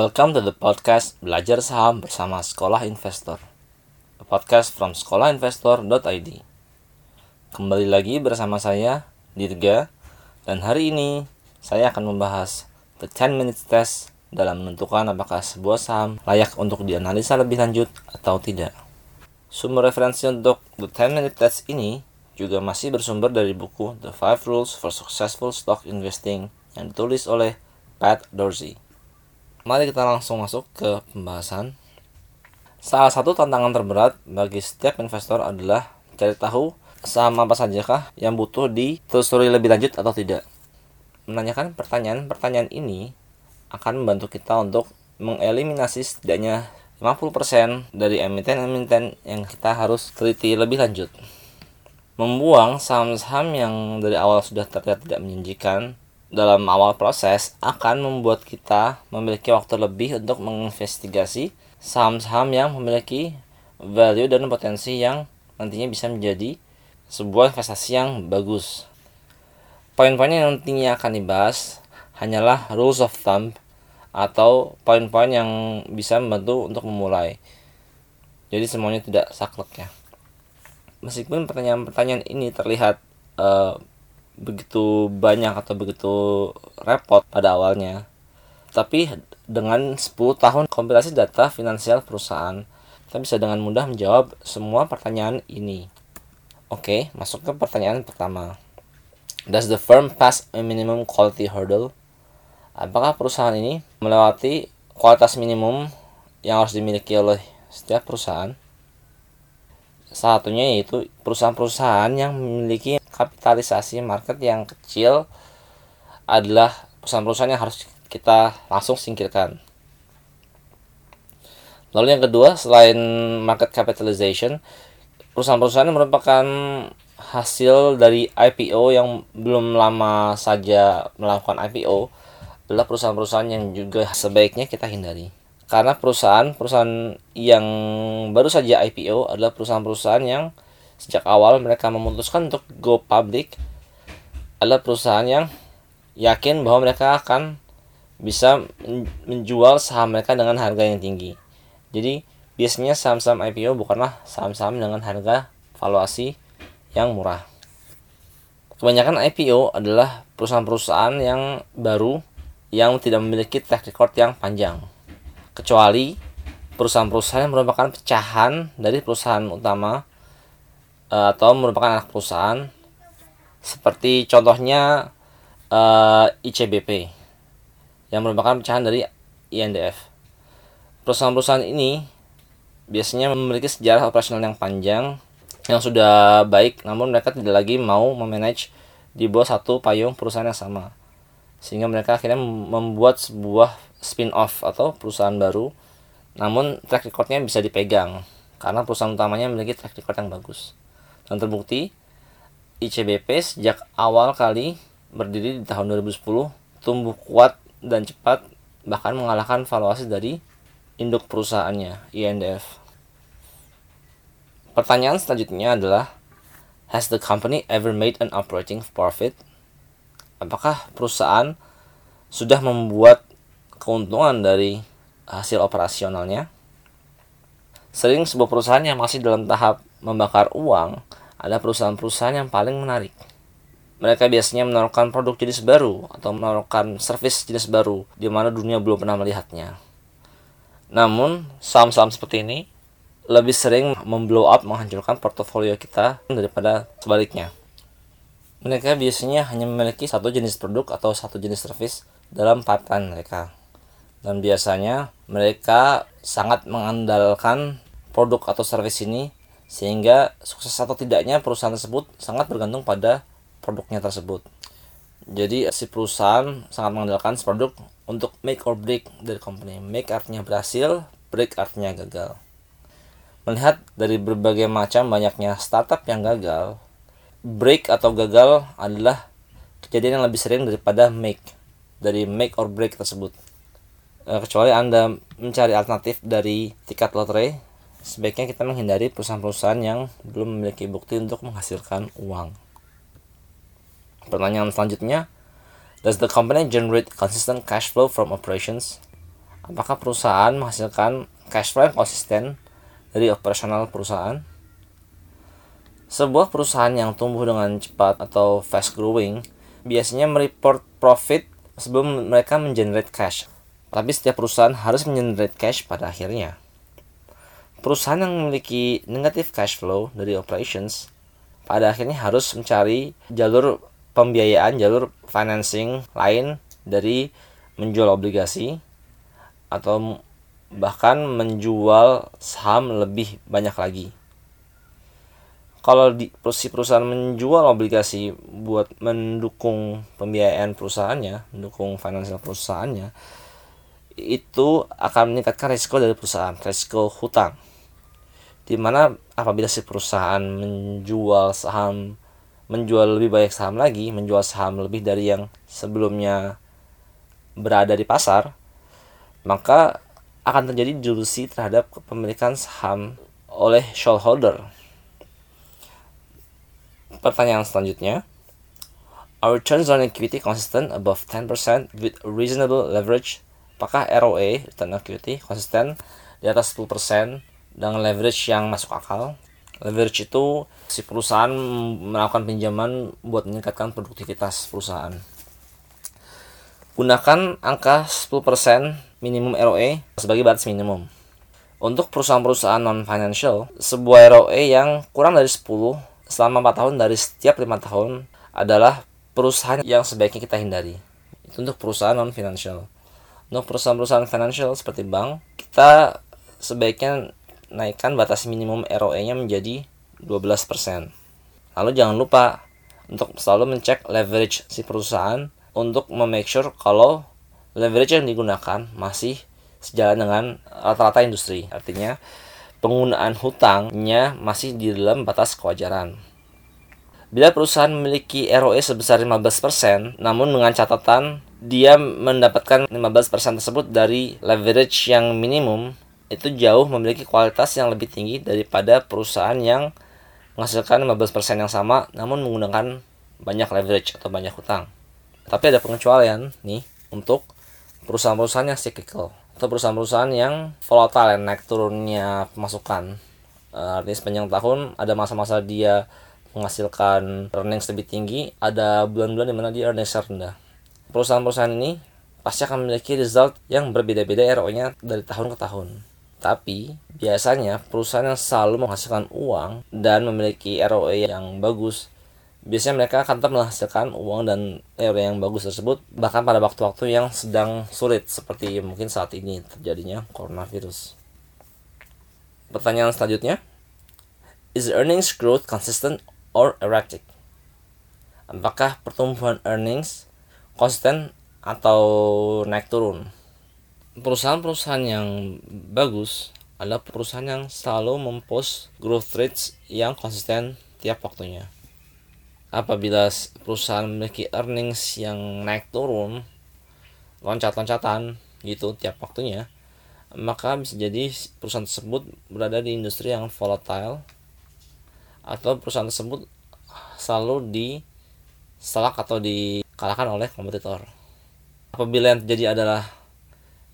Welcome to the podcast Belajar Saham bersama Sekolah Investor. A podcast from sekolahinvestor.id. Kembali lagi bersama saya, Dirga, dan hari ini saya akan membahas the 10 minutes test dalam menentukan apakah sebuah saham layak untuk dianalisa lebih lanjut atau tidak. Sumber referensi untuk the 10 minute test ini juga masih bersumber dari buku The 5 Rules for Successful Stock Investing yang ditulis oleh Pat Dorsey. Mari kita langsung masuk ke pembahasan. Salah satu tantangan terberat bagi setiap investor adalah cari tahu saham apa sajakah yang butuh ditelusuri lebih lanjut atau tidak. Menanyakan pertanyaan-pertanyaan ini akan membantu kita untuk mengeliminasi setidaknya 50% dari emiten-emiten yang kita harus teliti lebih lanjut. Membuang saham-saham yang dari awal sudah terlihat tidak menjanjikan dalam awal proses akan membuat kita memiliki waktu lebih untuk menginvestigasi saham-saham yang memiliki value dan potensi yang nantinya bisa menjadi sebuah investasi yang bagus. Poin-poin yang nantinya akan dibahas hanyalah rules of thumb atau poin-poin yang bisa membantu untuk memulai. Jadi semuanya tidak saklek ya. Meskipun pertanyaan-pertanyaan ini terlihat uh, begitu banyak atau begitu repot pada awalnya. Tapi dengan 10 tahun kompilasi data finansial perusahaan, kita bisa dengan mudah menjawab semua pertanyaan ini. Oke, masuk ke pertanyaan pertama. Does the firm pass a minimum quality hurdle? Apakah perusahaan ini melewati kualitas minimum yang harus dimiliki oleh setiap perusahaan? Satunya yaitu perusahaan-perusahaan yang memiliki kapitalisasi market yang kecil adalah perusahaan-perusahaan yang harus kita langsung singkirkan. Lalu yang kedua, selain market capitalization, perusahaan-perusahaan yang merupakan hasil dari IPO yang belum lama saja melakukan IPO adalah perusahaan-perusahaan yang juga sebaiknya kita hindari karena perusahaan-perusahaan yang baru saja IPO adalah perusahaan-perusahaan yang sejak awal mereka memutuskan untuk go public adalah perusahaan yang yakin bahwa mereka akan bisa menjual saham mereka dengan harga yang tinggi. Jadi biasanya saham-saham IPO bukanlah saham-saham dengan harga valuasi yang murah. Kebanyakan IPO adalah perusahaan-perusahaan yang baru yang tidak memiliki track record yang panjang kecuali perusahaan-perusahaan yang merupakan pecahan dari perusahaan utama atau merupakan anak perusahaan. Seperti contohnya uh, eh, ICBP yang merupakan pecahan dari INDF. Perusahaan-perusahaan ini biasanya memiliki sejarah operasional yang panjang yang sudah baik namun mereka tidak lagi mau memanage di bawah satu payung perusahaan yang sama. Sehingga mereka akhirnya membuat sebuah spin-off atau perusahaan baru namun track recordnya bisa dipegang karena perusahaan utamanya memiliki track record yang bagus dan terbukti ICBP sejak awal kali berdiri di tahun 2010 tumbuh kuat dan cepat bahkan mengalahkan valuasi dari induk perusahaannya INDF pertanyaan selanjutnya adalah has the company ever made an operating profit apakah perusahaan sudah membuat keuntungan dari hasil operasionalnya. Sering sebuah perusahaan yang masih dalam tahap membakar uang ada perusahaan-perusahaan yang paling menarik. Mereka biasanya menaruhkan produk jenis baru atau menaruhkan service jenis baru di mana dunia belum pernah melihatnya. Namun, saham-saham seperti ini lebih sering memblow up menghancurkan portofolio kita daripada sebaliknya mereka biasanya hanya memiliki satu jenis produk atau satu jenis service dalam pipeline mereka. Dan biasanya mereka sangat mengandalkan produk atau service ini sehingga sukses atau tidaknya perusahaan tersebut sangat bergantung pada produknya tersebut. Jadi si perusahaan sangat mengandalkan produk untuk make or break dari company. Make artinya berhasil, break artinya gagal. Melihat dari berbagai macam banyaknya startup yang gagal, break atau gagal adalah kejadian yang lebih sering daripada make dari make or break tersebut e, kecuali anda mencari alternatif dari tiket lotre sebaiknya kita menghindari perusahaan-perusahaan yang belum memiliki bukti untuk menghasilkan uang pertanyaan selanjutnya does the company generate consistent cash flow from operations apakah perusahaan menghasilkan cash flow yang konsisten dari operasional perusahaan? Sebuah perusahaan yang tumbuh dengan cepat atau fast growing biasanya mereport profit sebelum mereka mengenerate cash. Tapi setiap perusahaan harus mengenerate cash pada akhirnya. Perusahaan yang memiliki negative cash flow dari operations pada akhirnya harus mencari jalur pembiayaan, jalur financing lain dari menjual obligasi atau bahkan menjual saham lebih banyak lagi kalau di si perusahaan menjual obligasi buat mendukung pembiayaan perusahaannya, mendukung finansial perusahaannya, itu akan meningkatkan risiko dari perusahaan, risiko hutang. Di mana apabila si perusahaan menjual saham, menjual lebih banyak saham lagi, menjual saham lebih dari yang sebelumnya berada di pasar, maka akan terjadi dilusi terhadap kepemilikan saham oleh shareholder Pertanyaan selanjutnya. Our returns on equity consistent above 10% with reasonable leverage. Apakah ROE, return on equity, konsisten di atas 10% dengan leverage yang masuk akal? Leverage itu si perusahaan melakukan pinjaman buat meningkatkan produktivitas perusahaan. Gunakan angka 10% minimum ROE sebagai batas minimum. Untuk perusahaan-perusahaan non-financial, sebuah ROE yang kurang dari 10 selama 4 tahun dari setiap lima tahun adalah perusahaan yang sebaiknya kita hindari. Itu untuk perusahaan non financial. Untuk perusahaan-perusahaan financial seperti bank, kita sebaiknya naikkan batas minimum ROE-nya menjadi 12%. Lalu jangan lupa untuk selalu mencek leverage si perusahaan untuk memake sure kalau leverage yang digunakan masih sejalan dengan rata-rata industri. Artinya penggunaan hutangnya masih di dalam batas kewajaran. Bila perusahaan memiliki ROE sebesar 15%, namun dengan catatan dia mendapatkan 15% tersebut dari leverage yang minimum, itu jauh memiliki kualitas yang lebih tinggi daripada perusahaan yang menghasilkan 15% yang sama namun menggunakan banyak leverage atau banyak hutang. Tapi ada pengecualian nih untuk perusahaan-perusahaan yang cyclical atau perusahaan-perusahaan yang volatile yang naik turunnya pemasukan. Uh, artinya sepanjang tahun ada masa-masa dia menghasilkan earnings lebih tinggi ada bulan-bulan di mana dia earnings rendah. Perusahaan-perusahaan ini pasti akan memiliki result yang berbeda-beda ROI-nya dari tahun ke tahun tapi biasanya perusahaan yang selalu menghasilkan uang dan memiliki ROE yang bagus biasanya mereka akan tetap menghasilkan uang dan teori yang bagus tersebut bahkan pada waktu-waktu yang sedang sulit seperti mungkin saat ini terjadinya coronavirus. Pertanyaan selanjutnya, is earnings growth consistent or erratic? Apakah pertumbuhan earnings konsisten atau naik turun? Perusahaan-perusahaan yang bagus adalah perusahaan yang selalu mempost growth rates yang konsisten tiap waktunya. Apabila perusahaan memiliki earnings yang naik turun loncat-loncatan gitu tiap waktunya maka bisa jadi perusahaan tersebut berada di industri yang volatile atau perusahaan tersebut selalu di salak atau dikalahkan oleh kompetitor. Apabila yang terjadi adalah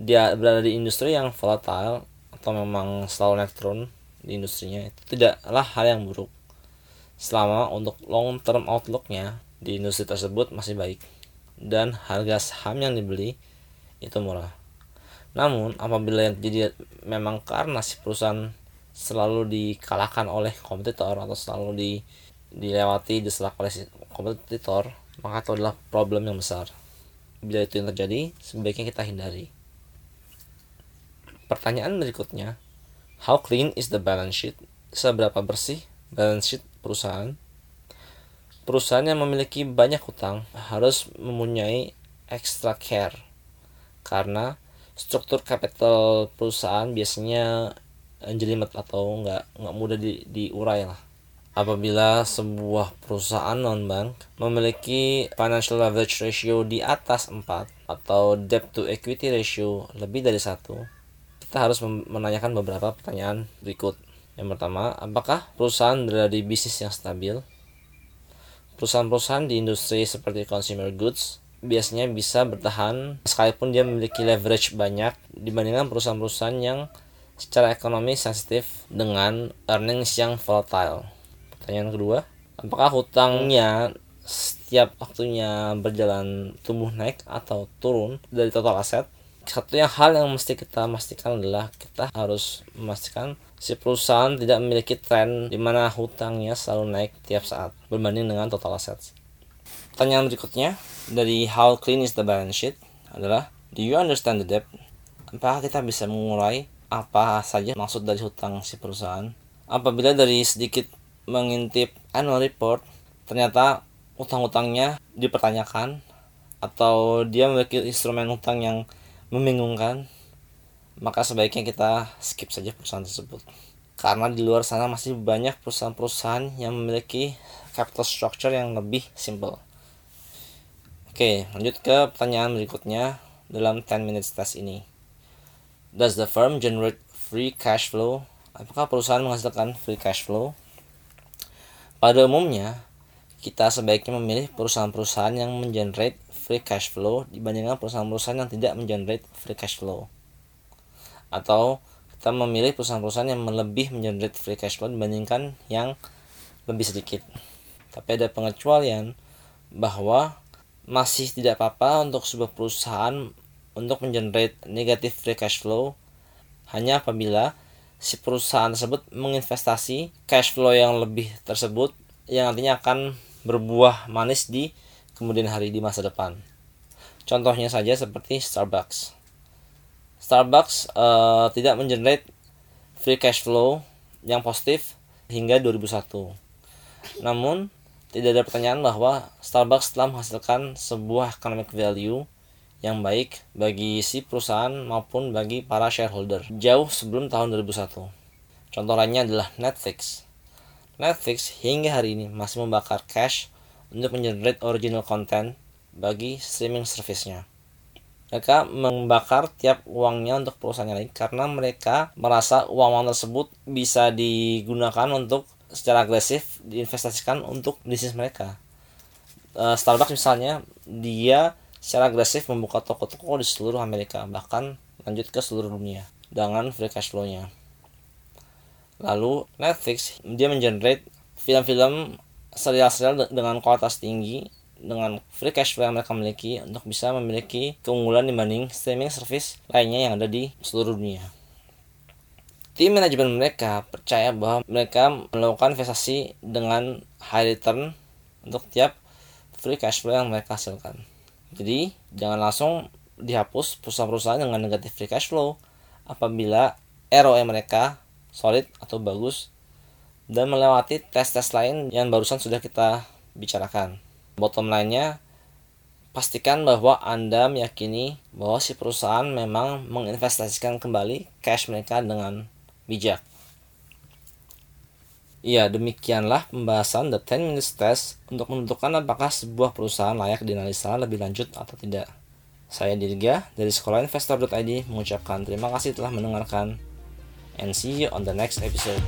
dia berada di industri yang volatile atau memang selalu naik turun di industrinya itu tidaklah hal yang buruk selama untuk long term outlooknya di industri tersebut masih baik dan harga saham yang dibeli itu murah. Namun apabila yang terjadi memang karena si perusahaan selalu dikalahkan oleh kompetitor atau selalu di dilewati diselak oleh si kompetitor maka itu adalah problem yang besar. Bila itu yang terjadi, sebaiknya kita hindari. Pertanyaan berikutnya, how clean is the balance sheet? Seberapa bersih balance sheet perusahaan, perusahaan yang memiliki banyak hutang harus mempunyai extra care karena struktur capital perusahaan biasanya jelimet atau nggak nggak mudah di, diurai lah. Apabila sebuah perusahaan non bank memiliki financial leverage ratio di atas 4 atau debt to equity ratio lebih dari satu, kita harus menanyakan beberapa pertanyaan berikut. Yang pertama, apakah perusahaan berada di bisnis yang stabil? Perusahaan-perusahaan di industri seperti consumer goods biasanya bisa bertahan sekalipun dia memiliki leverage banyak dibandingkan perusahaan-perusahaan yang secara ekonomi sensitif dengan earnings yang volatile. Pertanyaan kedua, apakah hutangnya setiap waktunya berjalan tumbuh naik atau turun dari total aset? Satu yang hal yang mesti kita pastikan adalah kita harus memastikan si perusahaan tidak memiliki tren di mana hutangnya selalu naik tiap saat berbanding dengan total aset. Pertanyaan berikutnya dari how clean is the balance sheet adalah do you understand the debt? Apakah kita bisa mengurai apa saja maksud dari hutang si perusahaan? Apabila dari sedikit mengintip annual report, ternyata utang-utangnya dipertanyakan atau dia memiliki instrumen utang yang membingungkan, maka sebaiknya kita skip saja perusahaan tersebut. Karena di luar sana masih banyak perusahaan-perusahaan yang memiliki capital structure yang lebih simple. Oke, lanjut ke pertanyaan berikutnya dalam 10 minutes test ini. Does the firm generate free cash flow? Apakah perusahaan menghasilkan free cash flow? Pada umumnya, kita sebaiknya memilih perusahaan-perusahaan yang mengenerate free cash flow dibandingkan perusahaan-perusahaan yang tidak mengenerate free cash flow. Atau kita memilih perusahaan-perusahaan yang lebih mengenerate free cash flow dibandingkan yang lebih sedikit. Tapi ada pengecualian bahwa masih tidak apa-apa untuk sebuah perusahaan untuk mengenerate negatif free cash flow hanya apabila si perusahaan tersebut menginvestasi cash flow yang lebih tersebut yang nantinya akan berbuah manis di kemudian hari di masa depan. Contohnya saja seperti Starbucks. Starbucks uh, tidak mengenerate free cash flow yang positif hingga 2001. Namun, tidak ada pertanyaan bahwa Starbucks telah menghasilkan sebuah economic value yang baik bagi si perusahaan maupun bagi para shareholder jauh sebelum tahun 2001. Contoh lainnya adalah Netflix. Netflix hingga hari ini masih membakar cash untuk mengenerate original content bagi streaming service-nya. Mereka membakar tiap uangnya untuk perusahaan lain karena mereka merasa uang-uang tersebut bisa digunakan untuk secara agresif diinvestasikan untuk bisnis mereka. Eh, Starbucks misalnya dia secara agresif membuka toko-toko di seluruh Amerika, bahkan lanjut ke seluruh dunia dengan free cash flow-nya. Lalu Netflix dia mengenerate film-film serial-serial dengan kualitas tinggi dengan free cash flow yang mereka miliki untuk bisa memiliki keunggulan dibanding streaming service lainnya yang ada di seluruh dunia. Tim manajemen mereka percaya bahwa mereka melakukan investasi dengan high return untuk tiap free cash flow yang mereka hasilkan. Jadi jangan langsung dihapus perusahaan-perusahaan dengan negatif free cash flow apabila ROE mereka solid atau bagus dan melewati tes-tes lain yang barusan sudah kita bicarakan. Bottom line-nya pastikan bahwa Anda meyakini bahwa si perusahaan memang menginvestasikan kembali cash mereka dengan bijak. Ya, demikianlah pembahasan The 10 Minutes Test untuk menentukan apakah sebuah perusahaan layak dianalisa lebih lanjut atau tidak. Saya Dirga dari Sekolah Investor.id mengucapkan terima kasih telah mendengarkan and see you on the next episode.